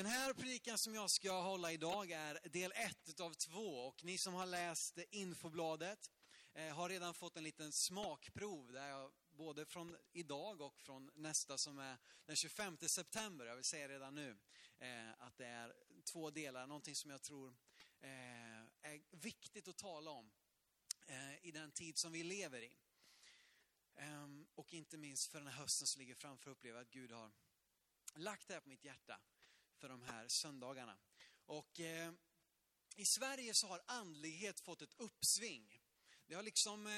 Den här predikan som jag ska hålla idag är del ett av två. Och ni som har läst infobladet eh, har redan fått en liten smakprov där jag både från idag och från nästa som är den 25 september, jag vill säga redan nu, eh, att det är två delar, någonting som jag tror eh, är viktigt att tala om i den tid som vi lever i. Ehm, och inte minst för den här hösten som ligger framför att uppleva att Gud har lagt det här på mitt hjärta för de här söndagarna. Och eh, i Sverige så har andlighet fått ett uppsving. Det har liksom eh,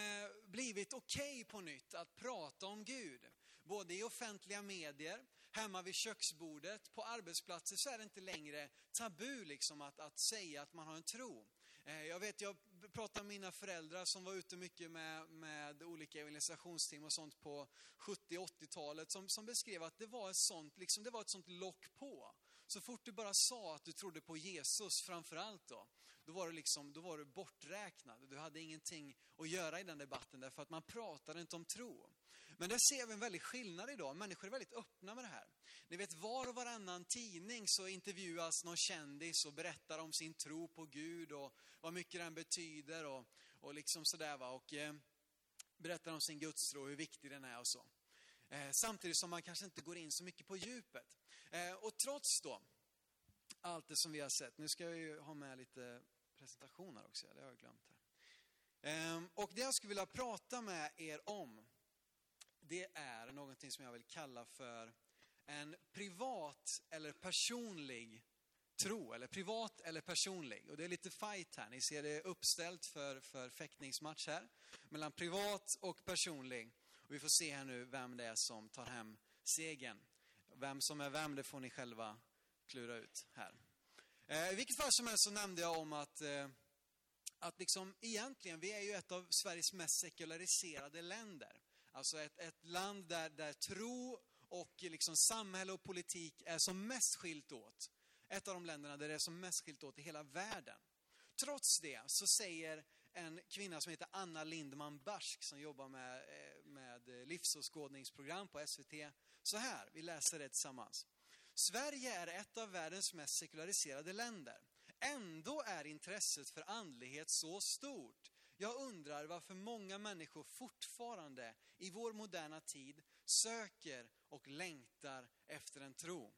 blivit okej okay på nytt att prata om Gud. Både i offentliga medier, hemma vid köksbordet, på arbetsplatser så är det inte längre tabu liksom att, att säga att man har en tro. Eh, jag vet, jag pratade med mina föräldrar som var ute mycket med, med olika evangelisationsteam och sånt på 70-80-talet som, som beskrev att det var ett sånt, liksom, det var ett sånt lock på. Så fort du bara sa att du trodde på Jesus framför allt då, då var, du liksom, då var du borträknad. Du hade ingenting att göra i den debatten därför att man pratade inte om tro. Men där ser vi en väldig skillnad idag. Människor är väldigt öppna med det här. Ni vet, var och varannan tidning så intervjuas någon kändis och berättar om sin tro på Gud och vad mycket den betyder och, och liksom sådär va. Och eh, berättar om sin gudstro och hur viktig den är och så. Eh, samtidigt som man kanske inte går in så mycket på djupet. Eh, och trots då allt det som vi har sett, nu ska jag ju ha med lite presentationer också, det har jag glömt här. Ehm, och det jag skulle vilja prata med er om, det är någonting som jag vill kalla för en privat eller personlig tro, eller privat eller personlig. Och det är lite fight här, ni ser det uppställt för, för fäktningsmatch här, mellan privat och personlig. Och vi får se här nu vem det är som tar hem segern. Vem som är vem, det får ni själva klura ut här. Eh, I vilket fall som helst så nämnde jag om att, eh, att liksom, egentligen, vi är ju ett av Sveriges mest sekulariserade länder. Alltså ett, ett land där, där tro och liksom samhälle och politik är som mest skilt åt. Ett av de länderna där det är som mest skilt åt i hela världen. Trots det så säger en kvinna som heter Anna Lindman Barsk som jobbar med, eh, med livsåskådningsprogram på SVT så här, vi läser det tillsammans. Sverige är ett av världens mest sekulariserade länder. Ändå är intresset för andlighet så stort. Jag undrar varför många människor fortfarande i vår moderna tid söker och längtar efter en tro.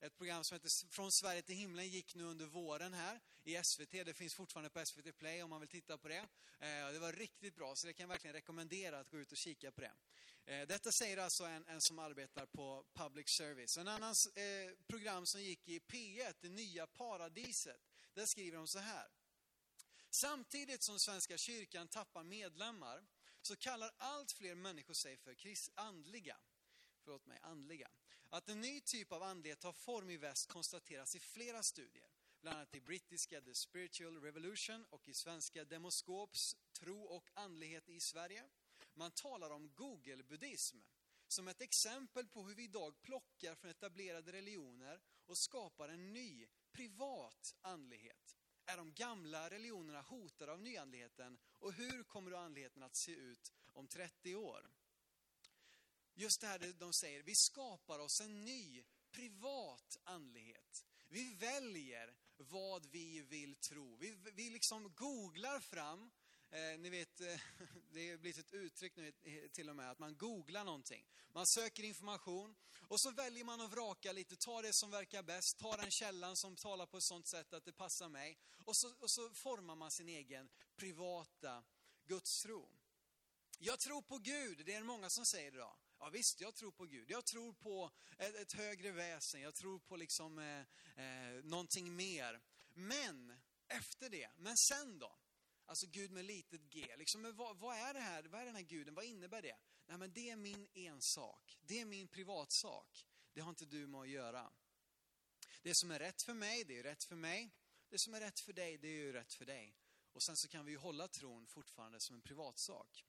Ett program som heter Från Sverige till himlen gick nu under våren här i SVT. Det finns fortfarande på SVT Play om man vill titta på det. Eh, det var riktigt bra, så det kan jag verkligen rekommendera att gå ut och kika på det. Eh, detta säger alltså en, en som arbetar på public service. En annan eh, program som gick i P1, Det nya paradiset, där skriver de så här. Samtidigt som Svenska kyrkan tappar medlemmar så kallar allt fler människor sig för andliga. Förlåt mig, andliga. Att en ny typ av andlighet tar form i väst konstateras i flera studier. Bland annat i brittiska The Spiritual Revolution och i svenska Demoskops Tro och andlighet i Sverige. Man talar om Google-buddhism som ett exempel på hur vi idag plockar från etablerade religioner och skapar en ny, privat andlighet. Är de gamla religionerna hotade av nyandligheten och hur kommer då andligheten att se ut om 30 år? Just det här de säger, vi skapar oss en ny privat andlighet. Vi väljer vad vi vill tro. Vi, vi liksom googlar fram, eh, ni vet, eh, det har blivit ett uttryck nu till och med, att man googlar någonting. Man söker information och så väljer man att vraka lite, ta det som verkar bäst, ta den källan som talar på ett sånt sätt att det passar mig. Och så, och så formar man sin egen privata gudstro. Jag tror på Gud, det är många som säger idag. Ja visst, jag tror på Gud. Jag tror på ett, ett högre väsen. Jag tror på liksom eh, eh, någonting mer. Men efter det, men sen då? Alltså Gud med litet g. Liksom, vad, vad, är det här? Vad är den här guden? Vad innebär det? Nej men det är min ensak. Det är min privatsak. Det har inte du med att göra. Det som är rätt för mig, det är rätt för mig. Det som är rätt för dig, det är ju rätt för dig. Och sen så kan vi ju hålla tron fortfarande som en privatsak.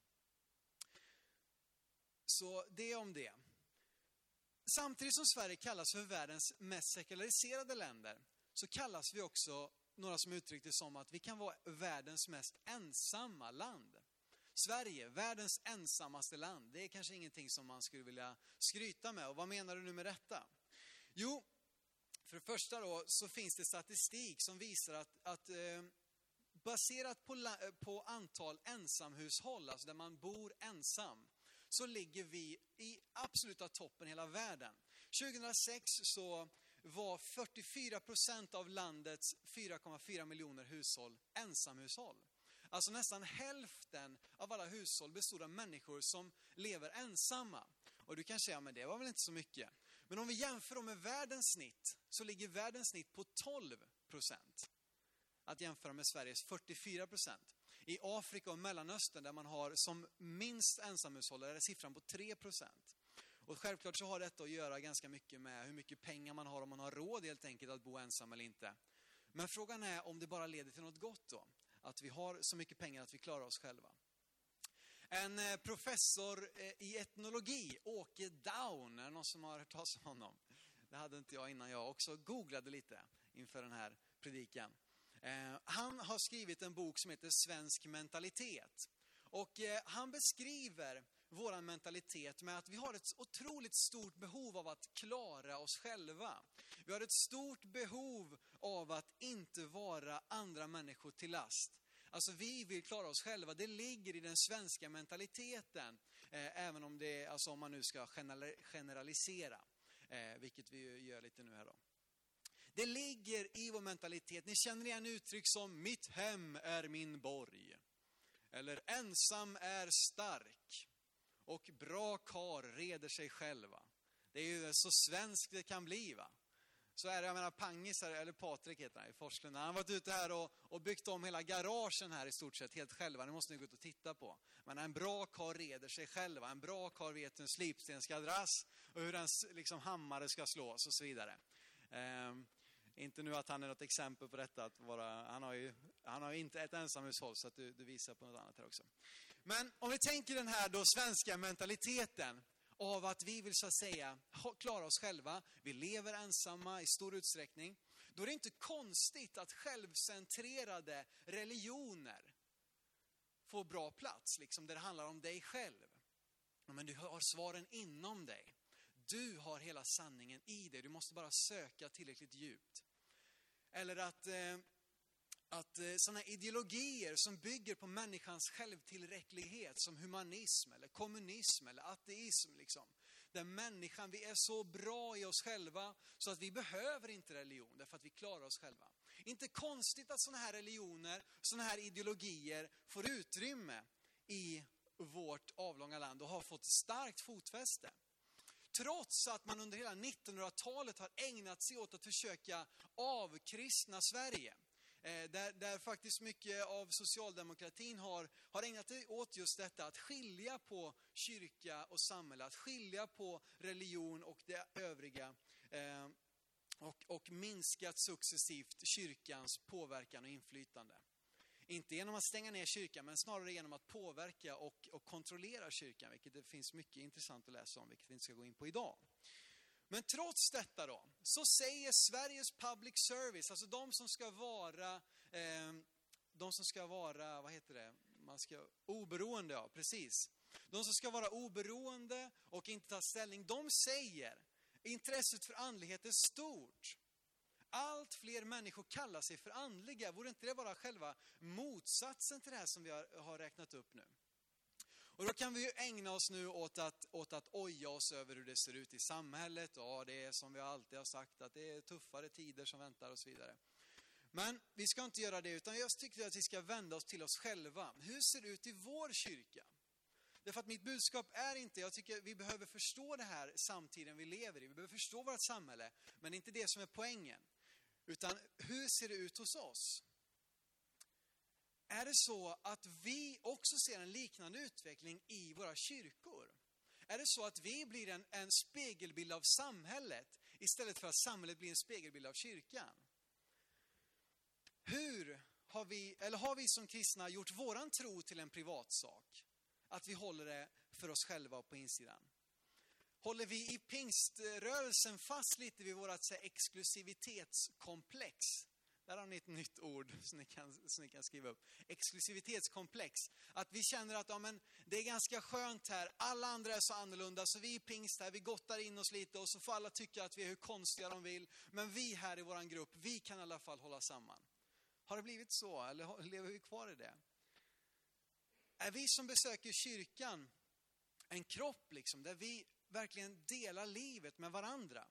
Så det om det. Samtidigt som Sverige kallas för världens mest sekulariserade länder, så kallas vi också, några som uttryckte det som att vi kan vara världens mest ensamma land. Sverige, världens ensammaste land, det är kanske ingenting som man skulle vilja skryta med. Och vad menar du nu med detta? Jo, För det första då så finns det statistik som visar att, att eh, baserat på, på antal ensamhushåll, alltså där man bor ensam, så ligger vi i absoluta toppen i hela världen. 2006 så var 44 procent av landets 4,4 miljoner hushåll ensamhushåll. Alltså nästan hälften av alla hushåll bestod av människor som lever ensamma. Och du kan säga, men det var väl inte så mycket. Men om vi jämför med världens snitt, så ligger världens snitt på 12 procent. Att jämföra med Sveriges 44 procent. I Afrika och Mellanöstern, där man har som minst ensamhushåll, är siffran på 3 procent. Och självklart så har detta att göra ganska mycket med hur mycket pengar man har, om man har råd helt enkelt att bo ensam eller inte. Men frågan är om det bara leder till något gott då? Att vi har så mycket pengar att vi klarar oss själva. En eh, professor eh, i etnologi, Åke Down, är det någon som har hört talas om honom? Det hade inte jag innan jag också googlade lite inför den här predikan. Eh, han har skrivit en bok som heter Svensk mentalitet. Och han beskriver vår mentalitet med att vi har ett otroligt stort behov av att klara oss själva. Vi har ett stort behov av att inte vara andra människor till last. Alltså vi vill klara oss själva, det ligger i den svenska mentaliteten. Eh, även om det, alltså om man nu ska generalisera, eh, vilket vi gör lite nu här då. Det ligger i vår mentalitet. Ni känner igen uttryck som mitt hem är min borg. Eller ensam är stark. Och bra kar reder sig själva. Det är ju så svenskt det kan bli va. Så är det, jag menar Pangis, eller Patrik heter han i Forslund, han har varit ute här och, och byggt om hela garagen här i stort sett helt själva. Det måste ni gå ut och titta på. Men en bra kar reder sig själva. En bra kar vet hur en slipsten ska dras och hur en liksom, hammare ska slås och så vidare. Ehm, inte nu att han är något exempel på detta, att vara, han, har ju, han har inte ett ensamhushåll så att du, du visar på något annat här också. Men om vi tänker den här då svenska mentaliteten av att vi vill så att säga klara oss själva, vi lever ensamma i stor utsträckning, då är det inte konstigt att självcentrerade religioner får bra plats, liksom där det handlar om dig själv. Men du har svaren inom dig. Du har hela sanningen i dig, du måste bara söka tillräckligt djupt. Eller att eh, att eh, sådana ideologier som bygger på människans självtillräcklighet som humanism eller kommunism eller ateism, liksom, där människan, vi är så bra i oss själva så att vi behöver inte religion därför att vi klarar oss själva. Inte konstigt att sådana här religioner, sådana här ideologier får utrymme i vårt avlånga land och har fått starkt fotfäste. Trots att man under hela 1900-talet har ägnat sig åt att försöka avkristna Sverige Eh, där, där faktiskt mycket av socialdemokratin har, har ägnat sig åt just detta, att skilja på kyrka och samhälle, att skilja på religion och det övriga. Eh, och, och minskat successivt kyrkans påverkan och inflytande. Inte genom att stänga ner kyrkan, men snarare genom att påverka och, och kontrollera kyrkan, vilket det finns mycket intressant att läsa om, vilket vi inte ska gå in på idag. Men trots detta då, så säger Sveriges Public Service, alltså de som ska vara, eh, de som ska vara, vad heter det, man ska, oberoende, ja precis. De som ska vara oberoende och inte ta ställning, de säger intresset för andlighet är stort. Allt fler människor kallar sig för andliga. Vore inte det bara själva motsatsen till det här som vi har, har räknat upp nu? Och då kan vi ju ägna oss nu åt att, åt att oja oss över hur det ser ut i samhället. Ja, det är som vi alltid har sagt, att det är tuffare tider som väntar och så vidare. Men vi ska inte göra det, utan jag tycker att vi ska vända oss till oss själva. Hur ser det ut i vår kyrka? Därför att mitt budskap är inte, jag tycker vi behöver förstå det här samtiden vi lever i. Vi behöver förstå vårt samhälle, men det är inte det som är poängen. Utan hur ser det ut hos oss? Är det så att vi också ser en liknande utveckling i våra kyrkor? Är det så att vi blir en, en spegelbild av samhället istället för att samhället blir en spegelbild av kyrkan? Hur har vi, eller har vi som kristna gjort våran tro till en privatsak? Att vi håller det för oss själva och på insidan? Håller vi i pingströrelsen fast lite vid vårt exklusivitetskomplex? Där har ni ett nytt ord som ni kan, som ni kan skriva upp. Exklusivitetskomplex. Att vi känner att ja, men det är ganska skönt här, alla andra är så annorlunda, så vi är pingst här, vi gottar in oss lite och så får alla tycka att vi är hur konstiga de vill. Men vi här i vår grupp, vi kan i alla fall hålla samman. Har det blivit så, eller lever vi kvar i det? Är vi som besöker kyrkan en kropp liksom, där vi verkligen delar livet med varandra?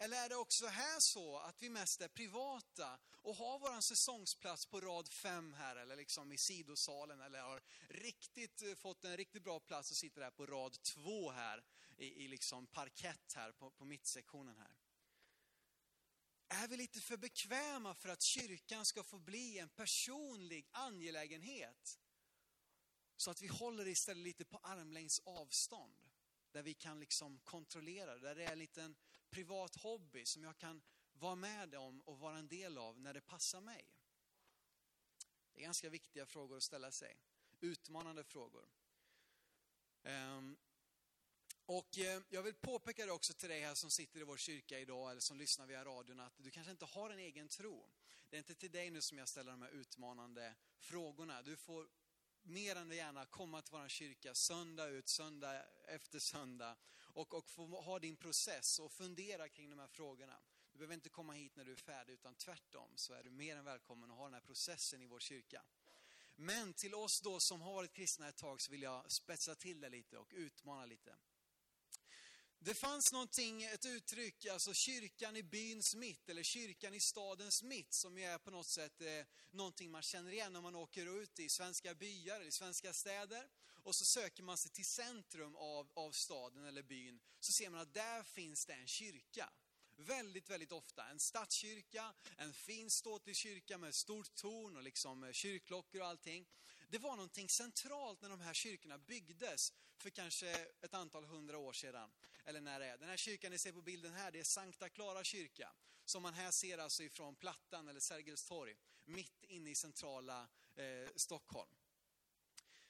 Eller är det också här så att vi mest är privata och har vår säsongsplats på rad fem här eller liksom i sidosalen eller har riktigt eh, fått en riktigt bra plats och sitter där på rad två här i, i liksom parkett här på, på mittsektionen här. Är vi lite för bekväma för att kyrkan ska få bli en personlig angelägenhet? Så att vi håller istället lite på armlängds avstånd. Där vi kan liksom kontrollera, där det är en liten privat hobby som jag kan vara med om och vara en del av när det passar mig? Det är ganska viktiga frågor att ställa sig. Utmanande frågor. Um, och eh, jag vill påpeka det också till dig här som sitter i vår kyrka idag eller som lyssnar via radion att du kanske inte har en egen tro. Det är inte till dig nu som jag ställer de här utmanande frågorna. Du får mer än gärna komma till vår kyrka söndag ut, söndag efter söndag och, och få ha din process och fundera kring de här frågorna. Du behöver inte komma hit när du är färdig, utan tvärtom så är du mer än välkommen att ha den här processen i vår kyrka. Men till oss då som har varit kristna ett tag så vill jag spetsa till det lite och utmana lite. Det fanns någonting, ett uttryck, alltså kyrkan i byns mitt eller kyrkan i stadens mitt som ju är på något sätt eh, någonting man känner igen när man åker ut i svenska byar eller i svenska städer. Och så söker man sig till centrum av, av staden eller byn, så ser man att där finns det en kyrka. Väldigt, väldigt ofta. En stadskyrka, en fin ståtlig kyrka med stort torn och liksom eh, kyrkklockor och allting. Det var någonting centralt när de här kyrkorna byggdes för kanske ett antal hundra år sedan. Eller när det är. Den här kyrkan ni ser på bilden här, det är Sankta Clara kyrka. Som man här ser alltså ifrån Plattan eller Sergels torg. Mitt inne i centrala eh, Stockholm.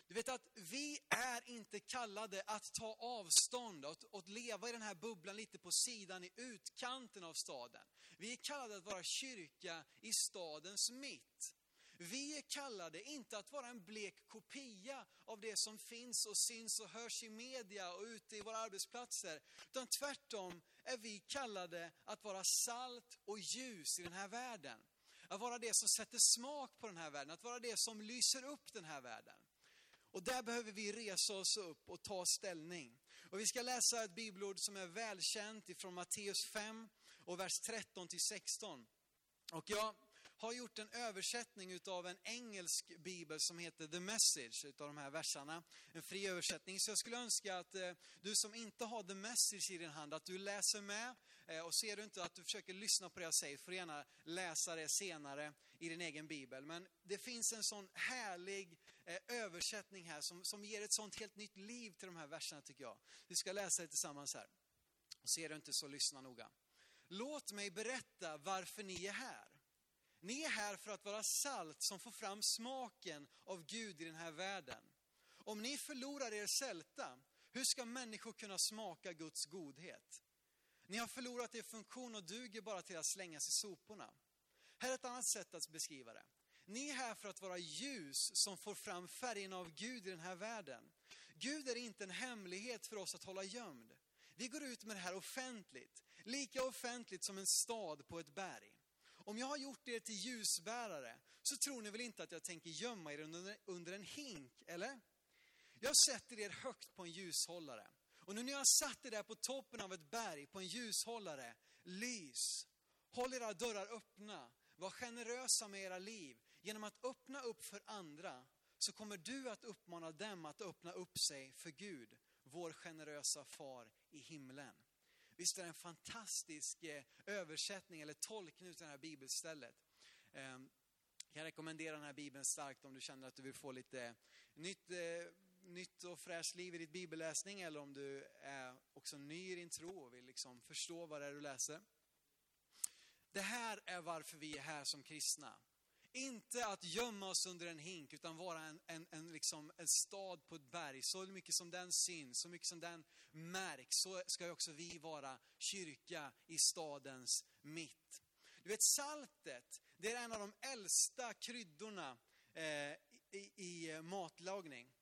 Du vet att vi är inte kallade att ta avstånd och att leva i den här bubblan lite på sidan i utkanten av staden. Vi är kallade att vara kyrka i stadens mitt. Vi är kallade inte att vara en blek kopia av det som finns och syns och hörs i media och ute i våra arbetsplatser. Utan tvärtom är vi kallade att vara salt och ljus i den här världen. Att vara det som sätter smak på den här världen, att vara det som lyser upp den här världen. Och där behöver vi resa oss upp och ta ställning. Och vi ska läsa ett bibelord som är välkänt ifrån Matteus 5 och vers 13 till 16. Och jag har gjort en översättning utav en engelsk bibel som heter The Message utav de här verserna. En fri översättning. Så jag skulle önska att eh, du som inte har The Message i din hand, att du läser med. Eh, och ser du inte att du försöker lyssna på det jag säger, får du gärna läsa det senare i din egen bibel. Men det finns en sån härlig eh, översättning här som, som ger ett sånt helt nytt liv till de här verserna tycker jag. Vi ska läsa det tillsammans här. Och ser du inte så lyssna noga. Låt mig berätta varför ni är här. Ni är här för att vara salt som får fram smaken av Gud i den här världen. Om ni förlorar er sälta, hur ska människor kunna smaka Guds godhet? Ni har förlorat er funktion och duger bara till att slängas i soporna. Här är ett annat sätt att beskriva det. Ni är här för att vara ljus som får fram färgen av Gud i den här världen. Gud är inte en hemlighet för oss att hålla gömd. Vi går ut med det här offentligt, lika offentligt som en stad på ett berg. Om jag har gjort er till ljusbärare så tror ni väl inte att jag tänker gömma er under, en hink, eller? Jag sätter er högt på en ljushållare. Och nu när jag har satt er där på toppen av ett berg på en ljushållare, lys. Håll era dörrar öppna. Var generösa med era liv. Genom att öppna upp för andra så kommer du att uppmana dem att öppna upp sig för Gud, vår generösa far i himlen. Visst är det en fantastisk eh, översättning eller tolkning av det här bibelstället. Ehm, jag kan rekommendera den här bibeln starkt om du känner att du vill få lite eh, nytt, eh, nytt och fräscht liv i ditt bibelläsning eller om du är också ny i din tro och vill liksom förstå vad det är du läser. Det här är varför vi är här som kristna. Inte att gömma oss under en hink, utan vara en, en, en, liksom, en stad på ett berg. Så mycket som den syns, så mycket som den märks, så ska också vi vara kyrka i stadens mitt. Du vet saltet, det är en av de äldsta kryddorna eh, i, i eh, matlagning.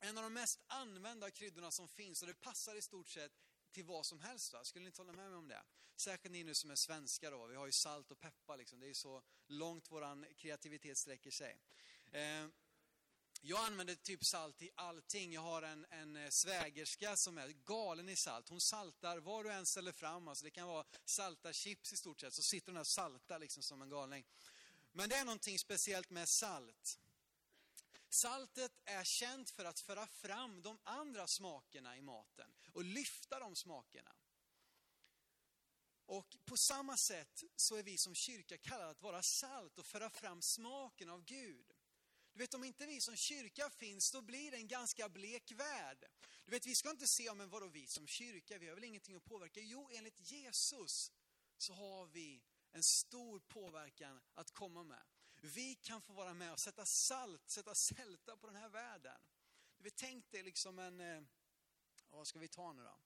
En av de mest använda kryddorna som finns och det passar i stort sett till vad som helst. Va? Skulle ni inte hålla med mig om det? Särskilt ni nu som är svenskar då. Vi har ju salt och peppar liksom. Det är så långt vår kreativitet sträcker sig. Eh, jag använder typ salt i allting. Jag har en, en eh, svägerska som är galen i salt. Hon saltar vad du än ställer fram. Alltså det kan vara salta chips i stort sett. Så sitter hon där och saltar liksom som en galning. Men det är någonting speciellt med salt. Saltet är känt för att föra fram de andra smakerna i maten och lyfta de smakerna. Och på samma sätt så är vi som kyrka kallade att vara salt och föra fram smaken av Gud. Du vet, om inte vi som kyrka finns, då blir det en ganska blek värld. Du vet, vi ska inte se, men vadå vi som kyrka, vi har väl ingenting att påverka? Jo, enligt Jesus så har vi en stor påverkan att komma med. Vi kan få vara med och sätta salt, sätta sälta på den här världen. Du vet, tänk dig liksom en, eh, vad ska vi ta nu då?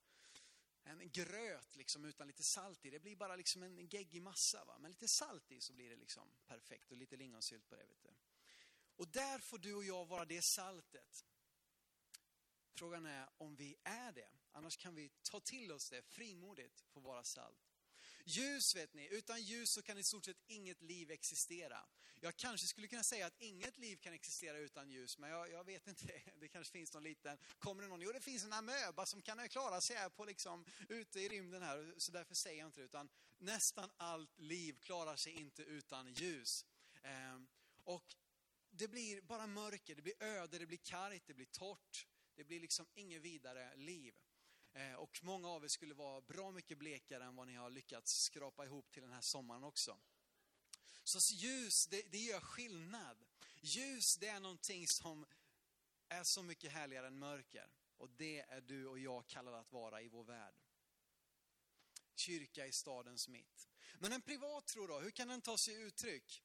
En gröt liksom utan lite salt i. Det blir bara liksom en geggig massa. Va? Men lite salt i så blir det liksom perfekt och lite lingonsylt på det. Vet du. Och där får du och jag vara det saltet. Frågan är om vi är det. Annars kan vi ta till oss det frimodigt, få vara salt. Ljus vet ni, utan ljus så kan i stort sett inget liv existera. Jag kanske skulle kunna säga att inget liv kan existera utan ljus, men jag, jag vet inte. Det kanske finns någon liten, kommer det någon, jo det finns en amöba som kan klara sig här på liksom, ute i rymden här, så därför säger jag inte det, utan nästan allt liv klarar sig inte utan ljus. Ehm, och det blir bara mörker, det blir öde, det blir kargt, det blir torrt. Det blir liksom inget vidare liv. Eh, och många av er skulle vara bra mycket blekare än vad ni har lyckats skrapa ihop till den här sommaren också. Så ljus, det, det gör skillnad. Ljus, det är någonting som är så mycket härligare än mörker. Och det är du och jag kallade att vara i vår värld. Kyrka i stadens mitt. Men en privat tro då, hur kan den ta sig uttryck?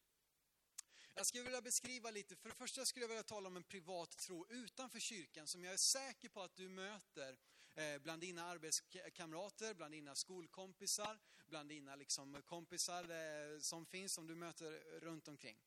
Jag skulle vilja beskriva lite, för det första skulle jag vilja tala om en privat tro utanför kyrkan som jag är säker på att du möter eh, Eh, bland dina arbetskamrater, bland dina skolkompisar, bland dina liksom kompisar eh, som finns, som du möter runt omkring.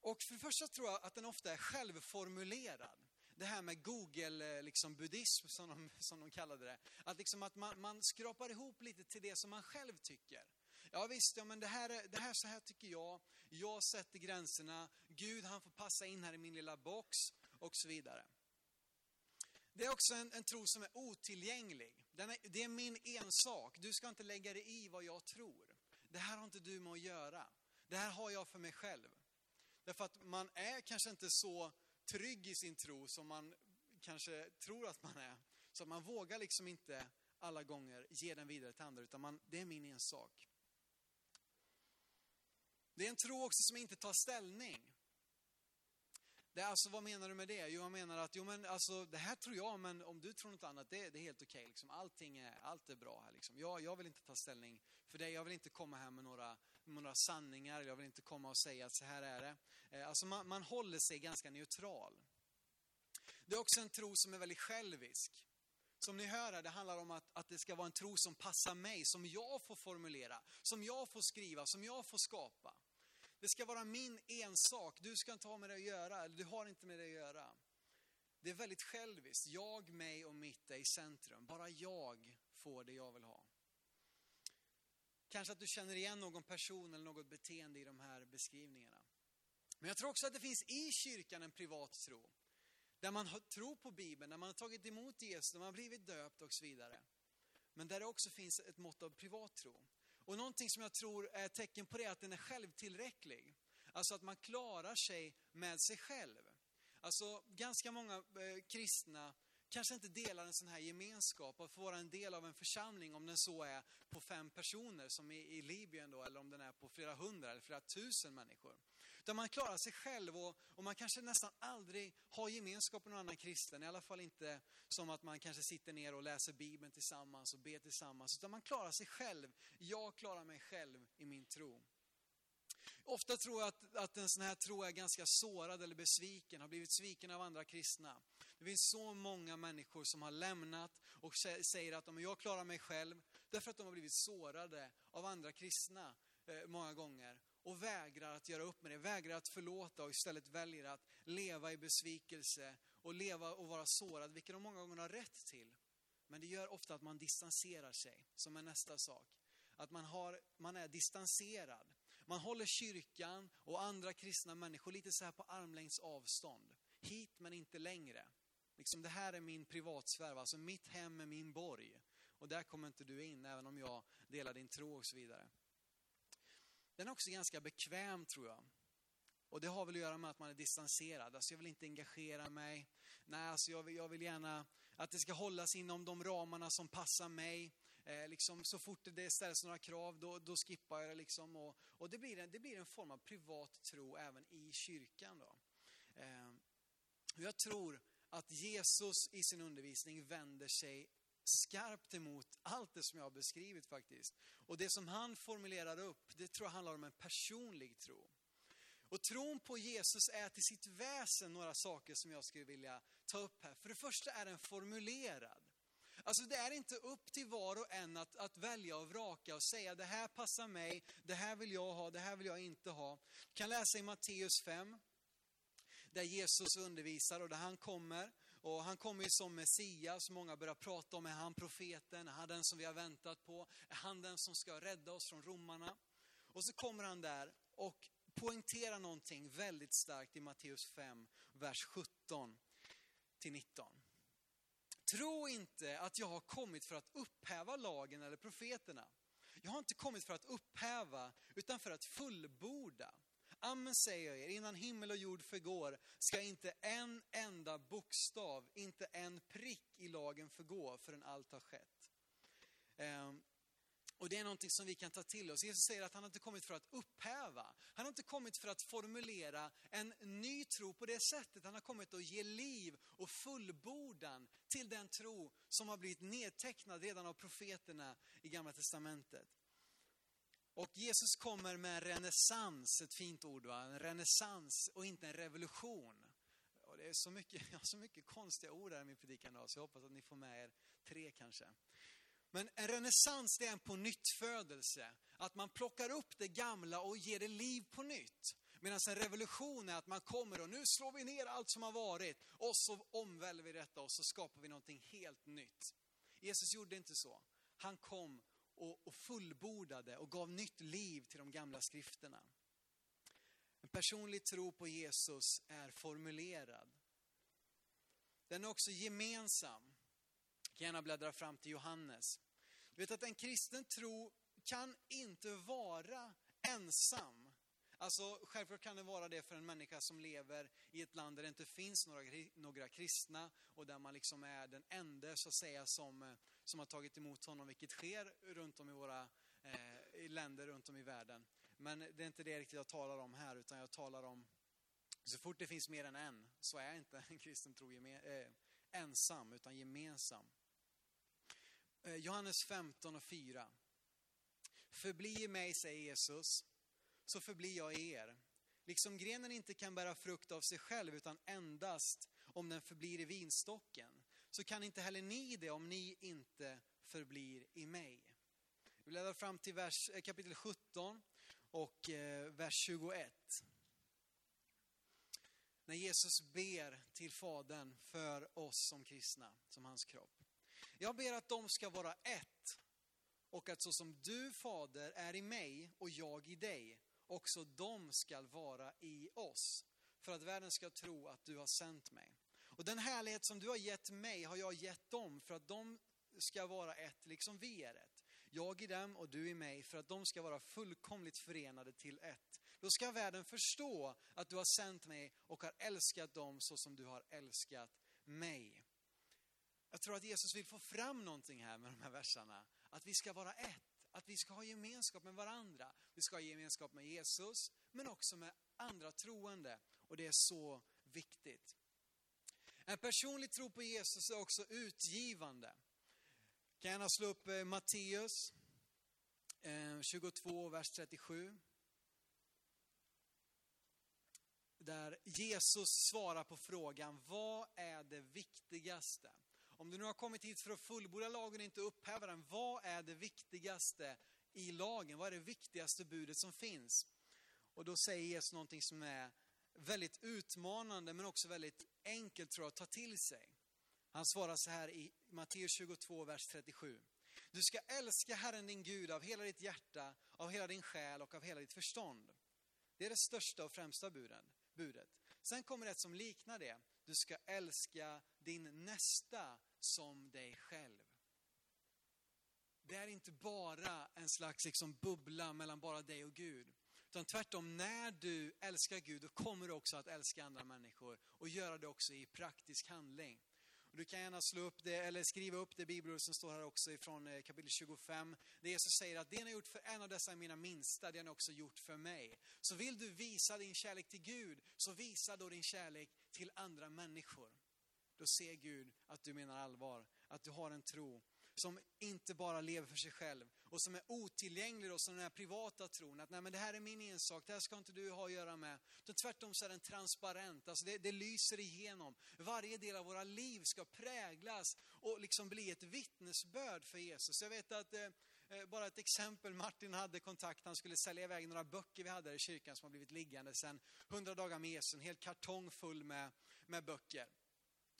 Och för det första tror jag att den ofta är självformulerad. Det här med Google-buddhism, eh, liksom, som, de, som de kallade det. Att, liksom att man, man skrapar ihop lite till det som man själv tycker. Ja visst, ja, men det här, det här så här tycker jag. Jag sätter gränserna. Gud han får passa in här i min lilla box och så vidare. Det är också en, en tro som är otillgänglig. Är, det är min ensak. Du ska inte lägga dig i vad jag tror. Det här har inte du med att göra. Det här har jag för mig själv. Därför att man är kanske inte så trygg i sin tro som man kanske tror att man är. Så man vågar liksom inte alla gånger ge den vidare till andra, utan man, det är min ensak. Det är en tro också som inte tar ställning. Det alltså, vad menar du med det? Jo, jag menar att jo, men alltså, det här tror jag, men om du tror något annat, det, det är helt okej. Okay, liksom. Allting är, allt är bra här. Liksom. Jag, jag vill inte ta ställning för dig, Jag vill inte komma här med några, med några sanningar. Jag vill inte komma och säga att så här är det. Eh, alltså, man, man håller sig ganska neutral. Det är också en tro som är väldigt självisk. Som ni hör här, det handlar om att, att det ska vara en tro som passar mig, som jag får formulera, som jag får skriva, som jag får skapa. Det ska vara min ensak. Du ska inte ha med det att göra, eller du har inte med det att göra. Det är väldigt själviskt. Jag, mig och mitt är i centrum. Bara jag får det jag vill ha. Kanske att du känner igen någon person eller något beteende i de här beskrivningarna. Men jag tror också att det finns i kyrkan en privat tro. Där man tror på Bibeln, där man har tagit emot Jesus, där man har blivit döpt och så vidare. Men där det också finns ett mått av privat tro. Och någonting som jag tror är ett tecken på det är att den är självtillräcklig. Alltså att man klarar sig med sig själv. Alltså ganska många eh, kristna kanske inte delar en sån här gemenskap att få vara en del av en församling om den så är på fem personer som i, i Libyen då, eller om den är på flera hundra eller flera tusen människor. Där man klarar sig själv och, och, man kanske nästan aldrig har gemenskap med någon annan kristen. I alla fall inte som att man kanske sitter ner och läser Bibeln tillsammans och ber tillsammans. Utan man klarar sig själv. Jag klarar mig själv i min tro. Ofta tror jag att, att en sån här tro är ganska sårad eller besviken, har blivit sviken av andra kristna. Det finns så många människor som har lämnat och säger att jag klarar mig själv, därför att de har blivit sårade av andra kristna eh, många gånger och vägrar att göra upp med det, vägrar att förlåta och istället väljer att leva i besvikelse och leva och vara sårad, vilket de många gånger har rätt till. Men det gör ofta att man distanserar sig, som är nästa sak. Att man, har, man är distanserad. Man håller kyrkan och andra kristna människor lite så här på armlängds avstånd. Hit men inte längre. Liksom det här är min privatsfär, alltså mitt hem är min borg. Och där kommer inte du in, även om jag delar din tro och så vidare. Den är också ganska bekväm tror jag. Och det har väl att göra med att man är distanserad. Alltså jag vill inte engagera mig. Nej, alltså jag, vill, jag vill gärna att det ska hållas inom de ramarna som passar mig. Eh, liksom, så fort det ställs några krav, då, då skippar jag det. Liksom, och, och det, blir en, det blir en form av privat tro även i kyrkan. Då. Eh, jag tror att Jesus i sin undervisning vänder sig skarpt emot allt det som jag har beskrivit faktiskt. Och det som han formulerar upp, det tror jag handlar om en personlig tro. Och tron på Jesus är till sitt väsen några saker som jag skulle vilja ta upp här. För det första är den formulerad. Alltså det är inte upp till var och en att, att välja och vraka och säga det här passar mig, det här vill jag ha, det här vill jag inte ha. Du kan läsa i Matteus 5, där Jesus undervisar och där han kommer. Och han kommer ju som Messias, många börjar prata om, är han profeten? Är han den som vi har väntat på? Är han den som ska rädda oss från romarna? Och så kommer han där och poängterar någonting väldigt starkt i Matteus 5, vers 17 till 19. Tro inte att jag har kommit för att upphäva lagen eller profeterna. Jag har inte kommit för att upphäva, utan för att fullborda. Amen säger jag er, innan himmel och jord förgår ska inte en enda bokstav, inte en prick i lagen förgå förrän allt har skett. Ehm, och det är någonting som vi kan ta till oss. Jesus säger att han inte kommit för att upphäva. Han har inte kommit för att formulera en ny tro på det sättet. Han har kommit att ge liv och fullbordan till den tro som har blivit nedtecknad redan av profeterna i Gamla Testamentet. Och Jesus kommer med en renässans, ett fint ord va? En renässans och inte en revolution. Och det är så mycket, jag har så mycket konstiga ord här i min predikan idag, så jag hoppas att ni får med er tre kanske. Men en renässans det är en på födelse Att man plockar upp det gamla och ger det liv på nytt. Medan en revolution är att man kommer och nu slår vi ner allt som har varit och så omvälver vi detta och så skapar vi någonting helt nytt. Jesus gjorde inte så. Han kom och, och fullbordade och gav nytt liv till de gamla skrifterna. En personlig tro på Jesus är formulerad. Den är också gemensam. Jag kan gärna bläddra fram till Johannes. Du vet att en kristen tro kan inte vara ensam. Alltså självklart kan det vara det för en människa som lever i ett land där det inte finns några, några kristna och där man liksom är den enda så att säga som, eh, som har tagit emot honom, vilket sker runt om i våra eh, länder runt om i världen. Men det är inte det riktigt jag talar om här, utan jag talar om så fort det finns mer än en så är inte en kristen tro eh, ensam, utan gemensam. Eh, Johannes 15 och 4. Förbli i mig, säger Jesus, så förblir jag i er. Liksom grenen inte kan bära frukt av sig själv, utan endast om den förblir i vinstocken, så kan inte heller ni det om ni inte förblir i mig. Vi bläddrar fram till vers, eh, kapitel 17 och eh, vers 21. När Jesus ber till Fadern för oss som kristna, som hans kropp. Jag ber att de ska vara ett och att så som du, Fader, är i mig och jag i dig, också de ska vara i oss, för att världen ska tro att du har sänt mig. Och den härlighet som du har gett mig har jag gett dem, för att de ska vara ett, liksom vi är ett. Jag i dem och du i mig, för att de ska vara fullkomligt förenade till ett. Då ska världen förstå att du har sänt mig och har älskat dem så som du har älskat mig. Jag tror att Jesus vill få fram någonting här med de här verserna. Att vi ska vara ett, att vi ska ha gemenskap med varandra. Vi ska ha gemenskap med Jesus, men också med andra troende. Och det är så viktigt. En personlig tro på Jesus är också utgivande. Kan gärna slå upp eh, Matteus eh, 22, vers 37. Där Jesus svarar på frågan, vad är det viktigaste? Om du nu har kommit hit för att fullborda lagen och inte upphäva den, vad är det viktigaste i lagen? Vad är det viktigaste budet som finns? Och då säger Jesus någonting som är väldigt utmanande men också väldigt enkelt tror jag att ta till sig. Han svarar så här i Matteus 22, vers 37. Du ska älska Herren din Gud av hela ditt hjärta, av hela din själ och av hela ditt förstånd. Det är det största och främsta budet. Sen kommer ett som liknar det. Du ska älska din nästa som dig själv. Det är inte bara en slags liksom bubbla mellan bara dig och Gud. Utan tvärtom, när du älskar Gud, då kommer du också att älska andra människor och göra det också i praktisk handling. Och du kan gärna slå upp det, eller skriva upp det bibelord som står här också ifrån eh, kapitel 25. Det Jesus säger att det ni har gjort för en av dessa mina minsta, det har ni också gjort för mig. Så vill du visa din kärlek till Gud, så visa då din kärlek till andra människor. Då ser Gud att du menar allvar, att du har en tro som inte bara lever för sig själv och som är otillgänglig då, som den här privata tron. Att nej men det här är min ensak, det här ska inte du ha att göra med. Utan tvärtom så är den transparent, alltså det, det lyser igenom. Varje del av våra liv ska präglas och liksom bli ett vittnesbörd för Jesus. Jag vet att eh, eh bara ett exempel, Martin hade kontakt, han skulle sälja iväg några böcker vi hade i kyrkan som har blivit liggande sedan 100 dagar med Jesus, en hel kartong full med, med böcker.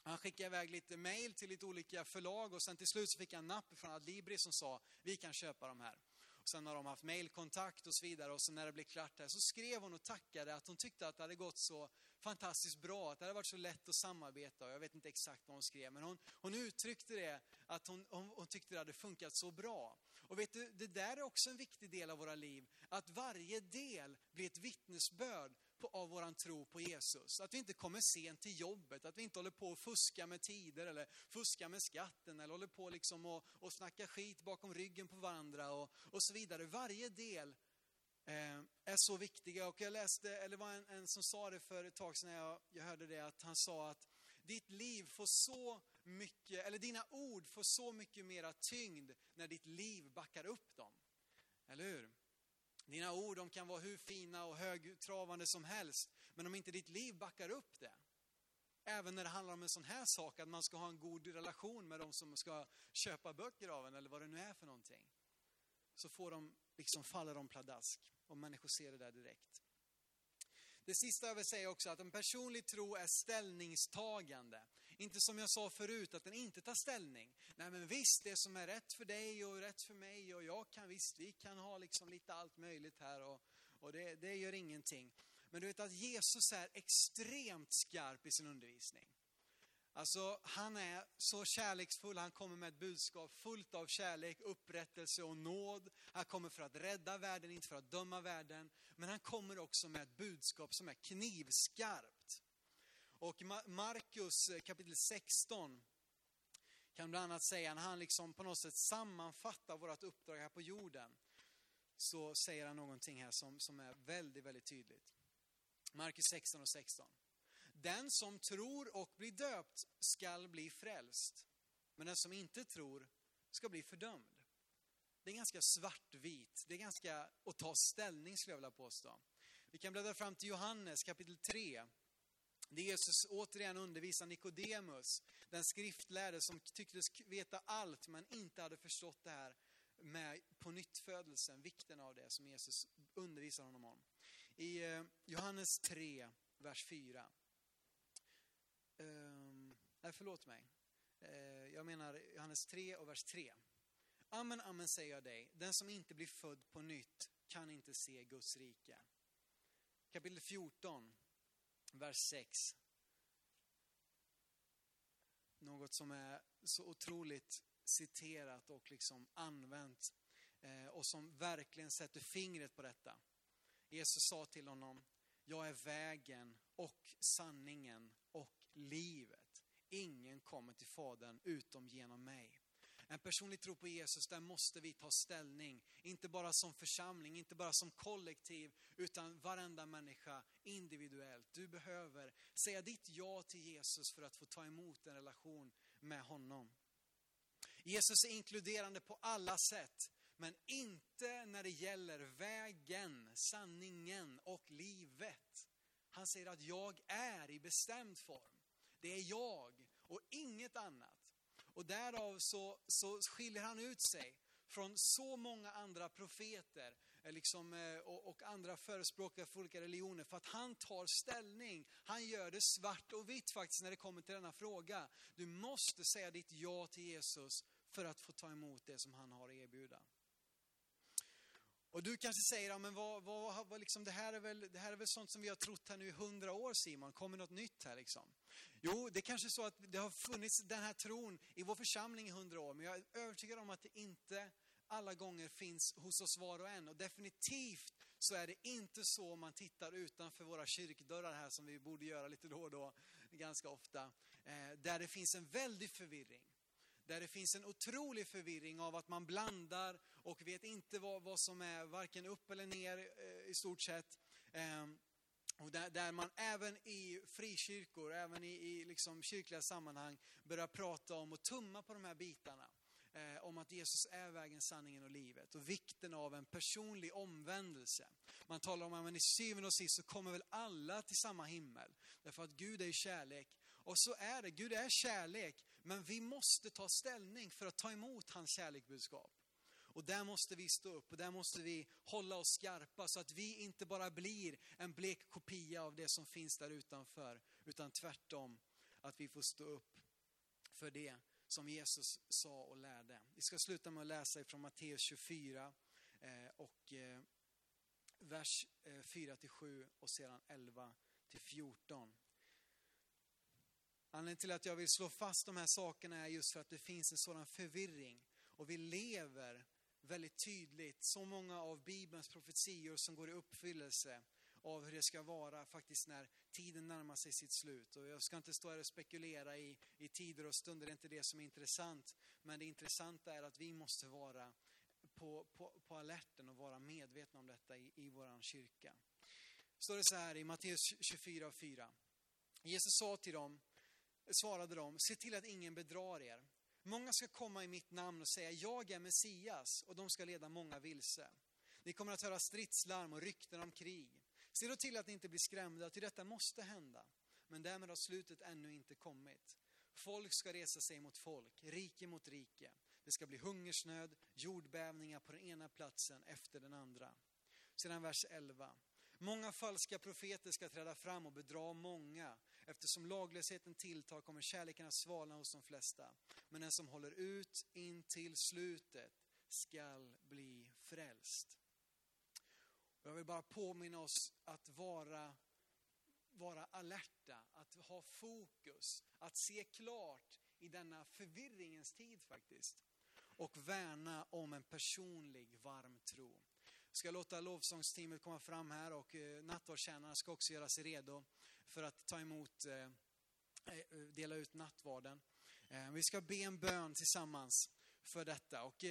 Han skickade iväg lite mail till lite olika förlag och sen till slut så fick han napp från Adlibri som sa, vi kan köpa de här. Och sen har de haft mailkontakt och så vidare och sen när det blev klart där så skrev hon och tackade att hon tyckte att det hade gått så fantastiskt bra, att det hade varit så lätt att samarbeta. Och jag vet inte exakt vad hon skrev, men hon, hon uttryckte det, att hon, hon, hon tyckte det hade funkat så bra. Och vet du, det där är också en viktig del av våra liv, att varje del blir ett vittnesbörd på, av våran tro på Jesus. Att vi inte kommer sent till jobbet, att vi inte håller på att fuska med tider eller fuska med skatten eller håller på liksom och, och snacka skit bakom ryggen på varandra och, och så vidare. Varje del eh, är så viktiga och jag läste, eller det var en, en, som sa det för ett tag sedan jag, jag hörde det, att han sa att ditt liv får så mycket, eller dina ord får så mycket mera tyngd när ditt liv backar upp dem. Eller hur? Dina ord de kan vara hur fina och högtravande som helst, men om inte ditt liv backar upp det, även när det handlar om en sån här sak, att man ska ha en god relation med de som ska köpa böcker av en, eller vad det nu är för någonting, så får de, liksom faller de pladask och människor ser det där direkt. Det sista jag vill säga också att en personlig tro är ställningstagande. Inte som jag sa förut, att den inte tar ställning. Nej men visst, det som är rätt för dig och rätt för mig och jag kan visst, vi kan ha liksom lite allt möjligt här och, och det, det gör ingenting. Men du vet att Jesus är extremt skarp i sin undervisning. Alltså han är så kärleksfull, han kommer med ett budskap fullt av kärlek, upprättelse och nåd. Han kommer för att rädda världen, inte för att döma världen. Men han kommer också med ett budskap som är knivskarpt. Och Markus eh, kapitel 16 kan bland annat säga, när han liksom på något sätt sammanfattar vårt uppdrag här på jorden, så säger han någonting här som, som är väldigt, väldigt tydligt. Markus 16 och 16. Den som tror och blir döpt skall bli frälst, men den som inte tror ska bli fördömd. Det är ganska svartvit, det är ganska att ta ställning skulle jag vilja påstå. Vi kan bläddra fram till Johannes kapitel 3, det Jesus återigen undervisar Nikodemus, den skriftlärde som tycktes veta allt men inte hade förstått det här med på nyttfödelsen, vikten av det som Jesus undervisar honom om. I eh, Johannes 3, vers 4. Um, ehm, nej, förlåt mig. Uh, jag menar Johannes 3 och vers 3. Amen, amen säger jag dig, den som inte blir född på nytt kan inte se Guds rike. Kapitel 14, vers 6. Något som är så otroligt citerat och liksom använt eh, och som verkligen sätter fingret på detta. Jesus sa till honom, jag är vägen och sanningen och livet. Ingen kommer till Fadern utom genom mig. En personlig tro på Jesus, där måste vi ta ställning. Inte bara som församling, inte bara som kollektiv, utan varenda människa individuellt. Du behöver säga ditt ja till Jesus för att få ta emot en relation med honom. Jesus är inkluderande på alla sätt, men inte när det gäller vägen, sanningen och livet. Han säger att jag är i bestämd form. Det är jag och inget annat. Och därav så, så skiljer han ut sig från så många andra profeter eh, liksom, eh, och, och andra förespråkare för olika religioner. För att han tar ställning. Han gör det svart och vitt faktiskt när det kommer till denna fråga. Du måste säga ditt ja till Jesus för att få ta emot det som han har att erbjuda. Och du kanske säger, ja, men vad, vad, vad liksom, det, här är väl, det här är väl sånt som vi har trott här nu i hundra år Simon, kommer något nytt här liksom? Jo, det är kanske är så att det har funnits den här tron i vår församling i hundra år, men jag är övertygad om att det inte alla gånger finns hos oss var och en. Och definitivt så är det inte så om man tittar utanför våra kyrkdörrar här, som vi borde göra lite då och då, ganska ofta, eh, där det finns en väldig förvirring där det finns en otrolig förvirring av att man blandar och vet inte vad, vad som är varken upp eller ner eh, i stort sett. Ehm, och där, där, man även i frikyrkor, även i, i liksom kyrkliga sammanhang börjar prata om och tumma på de här bitarna. Eh, om att Jesus är vägen, sanningen och livet och vikten av en personlig omvändelse. Man talar om att i syvende och sist så kommer väl alla till samma himmel. Därför att Gud är kärlek. Och så är det, Gud är kärlek. Men vi måste ta ställning för att ta emot hans kärleksbudskap. Och där måste vi stå upp och där måste vi hålla oss skarpa så att vi inte bara blir en blek kopia av det som finns där utanför. Utan tvärtom, att vi får stå upp för det som Jesus sa och lärde. Vi ska sluta med att läsa ifrån Matteus 24 eh, och eh, vers eh, 4 till 7 och sedan 11 till 14. Anledningen till att jag vill slå fast de här sakerna är just för att det finns en sådan förvirring. Och vi lever väldigt tydligt så många av Bibelns profetior som går i uppfyllelse av hur det ska vara faktiskt när tiden närmar sig sitt slut. Och jag ska inte stå här och spekulera i, i tider och stunder, det är inte det som är intressant. Men det intressanta är att vi måste vara på, på, på alerten och vara medvetna om detta i, i vår kyrka. Står det så här i Matteus 24 och 4. Jesus sa till dem, svarade de, se till att ingen bedrar er. Många ska komma i mitt namn och säga, jag är Messias, och de ska leda många vilse. Ni kommer att höra stridslarm och rykten om krig. Se då till att ni inte blir skrämda, ty detta måste hända. Men därmed har slutet ännu inte kommit. Folk ska resa sig mot folk, rike mot rike. Det ska bli hungersnöd, jordbävningar på den ena platsen efter den andra. Sedan vers 11. Många falska profeter ska träda fram och bedra många. Eftersom laglösheten tilltar kommer kärleken att svalna hos de flesta. Men den som håller ut in till slutet skall bli frälst. Jag vill bara påminna oss att vara, vara alerta, att ha fokus, att se klart i denna förvirringens tid faktiskt. Och värna om en personlig varm tro. Jag ska låta lovsångsteamet komma fram här och eh, nattvardstjänarna ska också göra sig redo för att ta emot, eh, eh, dela ut nattvarden. Eh, vi ska be en bön tillsammans för detta. Och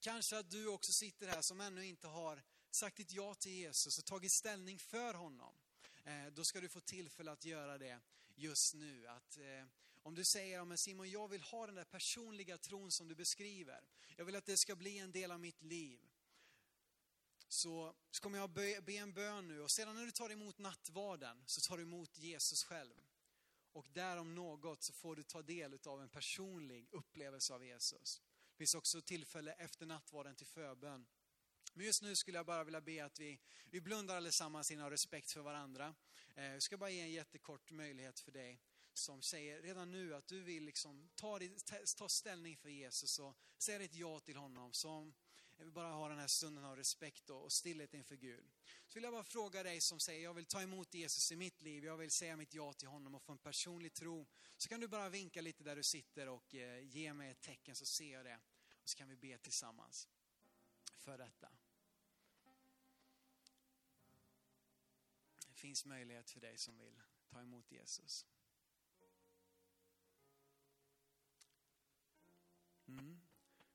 kanske att du också sitter här som ännu inte har sagt ditt ja till Jesus och tagit ställning för honom. Då ska du få tillfälle att göra det just nu. Att, om du säger, men Simon, jag vill ha den där personliga tron som du beskriver. Jag vill att det ska bli en del av mitt liv så, så kommer jag be, be en bön nu och sedan när du tar emot nattvarden så tar du emot Jesus själv. Och där om något så får du ta del av en personlig upplevelse av Jesus. Det finns också tillfälle efter nattvarden till förbön. Men just nu skulle jag bara vilja be att vi, vi blundar allesammans innan respekt för varandra. Eh, jag ska bara ge en jättekort möjlighet för dig som säger redan nu att du vill liksom ta, ta ställning för Jesus och säga ditt ja till honom. Som jag vill bara ha den här stunden av respekt och stillhet inför Gud. Så vill jag bara fråga dig som säger, jag vill ta emot Jesus i mitt liv, jag vill säga mitt ja till honom och få en personlig tro. Så kan du bara vinka lite där du sitter och eh, ge mig ett tecken så ser jag det. Och så kan vi be tillsammans för detta. Det finns möjlighet för dig som vill ta emot Jesus. Mm.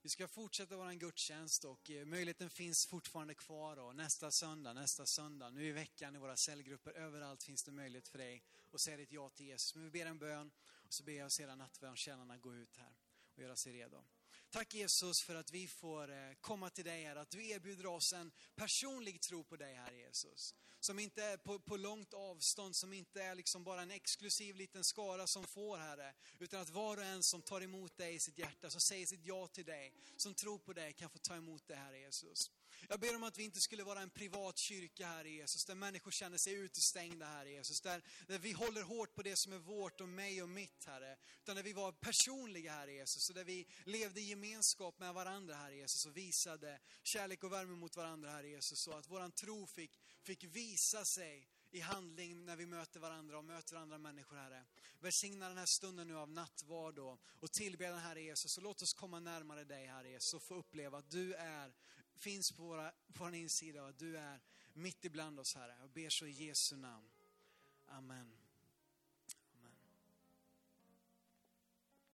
Vi ska fortsätta vår gudstjänst och eh, möjligheten finns fortfarande kvar. Och nästa söndag, nästa söndag, nu i veckan i våra cellgrupper, överallt finns det möjlighet för dig att säga ditt ja till Jesus. Men vi ber en bön och så ber jag sedan nattvardstjänarna gå ut här och göra sig redo. Tack Jesus för att vi får eh, komma till dig här, att du erbjuder oss en personlig tro på dig här Jesus. Som inte är på, på långt avstånd, som inte är liksom bara en exklusiv liten skara som får Herre. Utan att var och en som tar emot dig i sitt hjärta, som säger sitt ja till dig, som tror på dig kan få ta emot det här Jesus. Jag ber om att vi inte skulle vara en privat kyrka här Jesus, där människor känner sig utestängda här Jesus. Där, där vi håller hårt på det som är vårt och mig och mitt Herre. Utan där vi var personliga här Jesus, och där vi levde i gemenskap med varandra här Jesus och visade kärlek och värme mot varandra här Jesus. Så att våran tro fick, fick visa sig i handling när vi möter varandra och möter andra människor, Herre. Välsigna den här stunden nu av nattvard och, och tillbedjan, Herre Jesus. Och låt oss komma närmare dig, Herre Jesus, och få uppleva att du är, finns på, våra, på vår insida och att du är mitt ibland oss, Herre. Jag ber så i Jesu namn. Amen.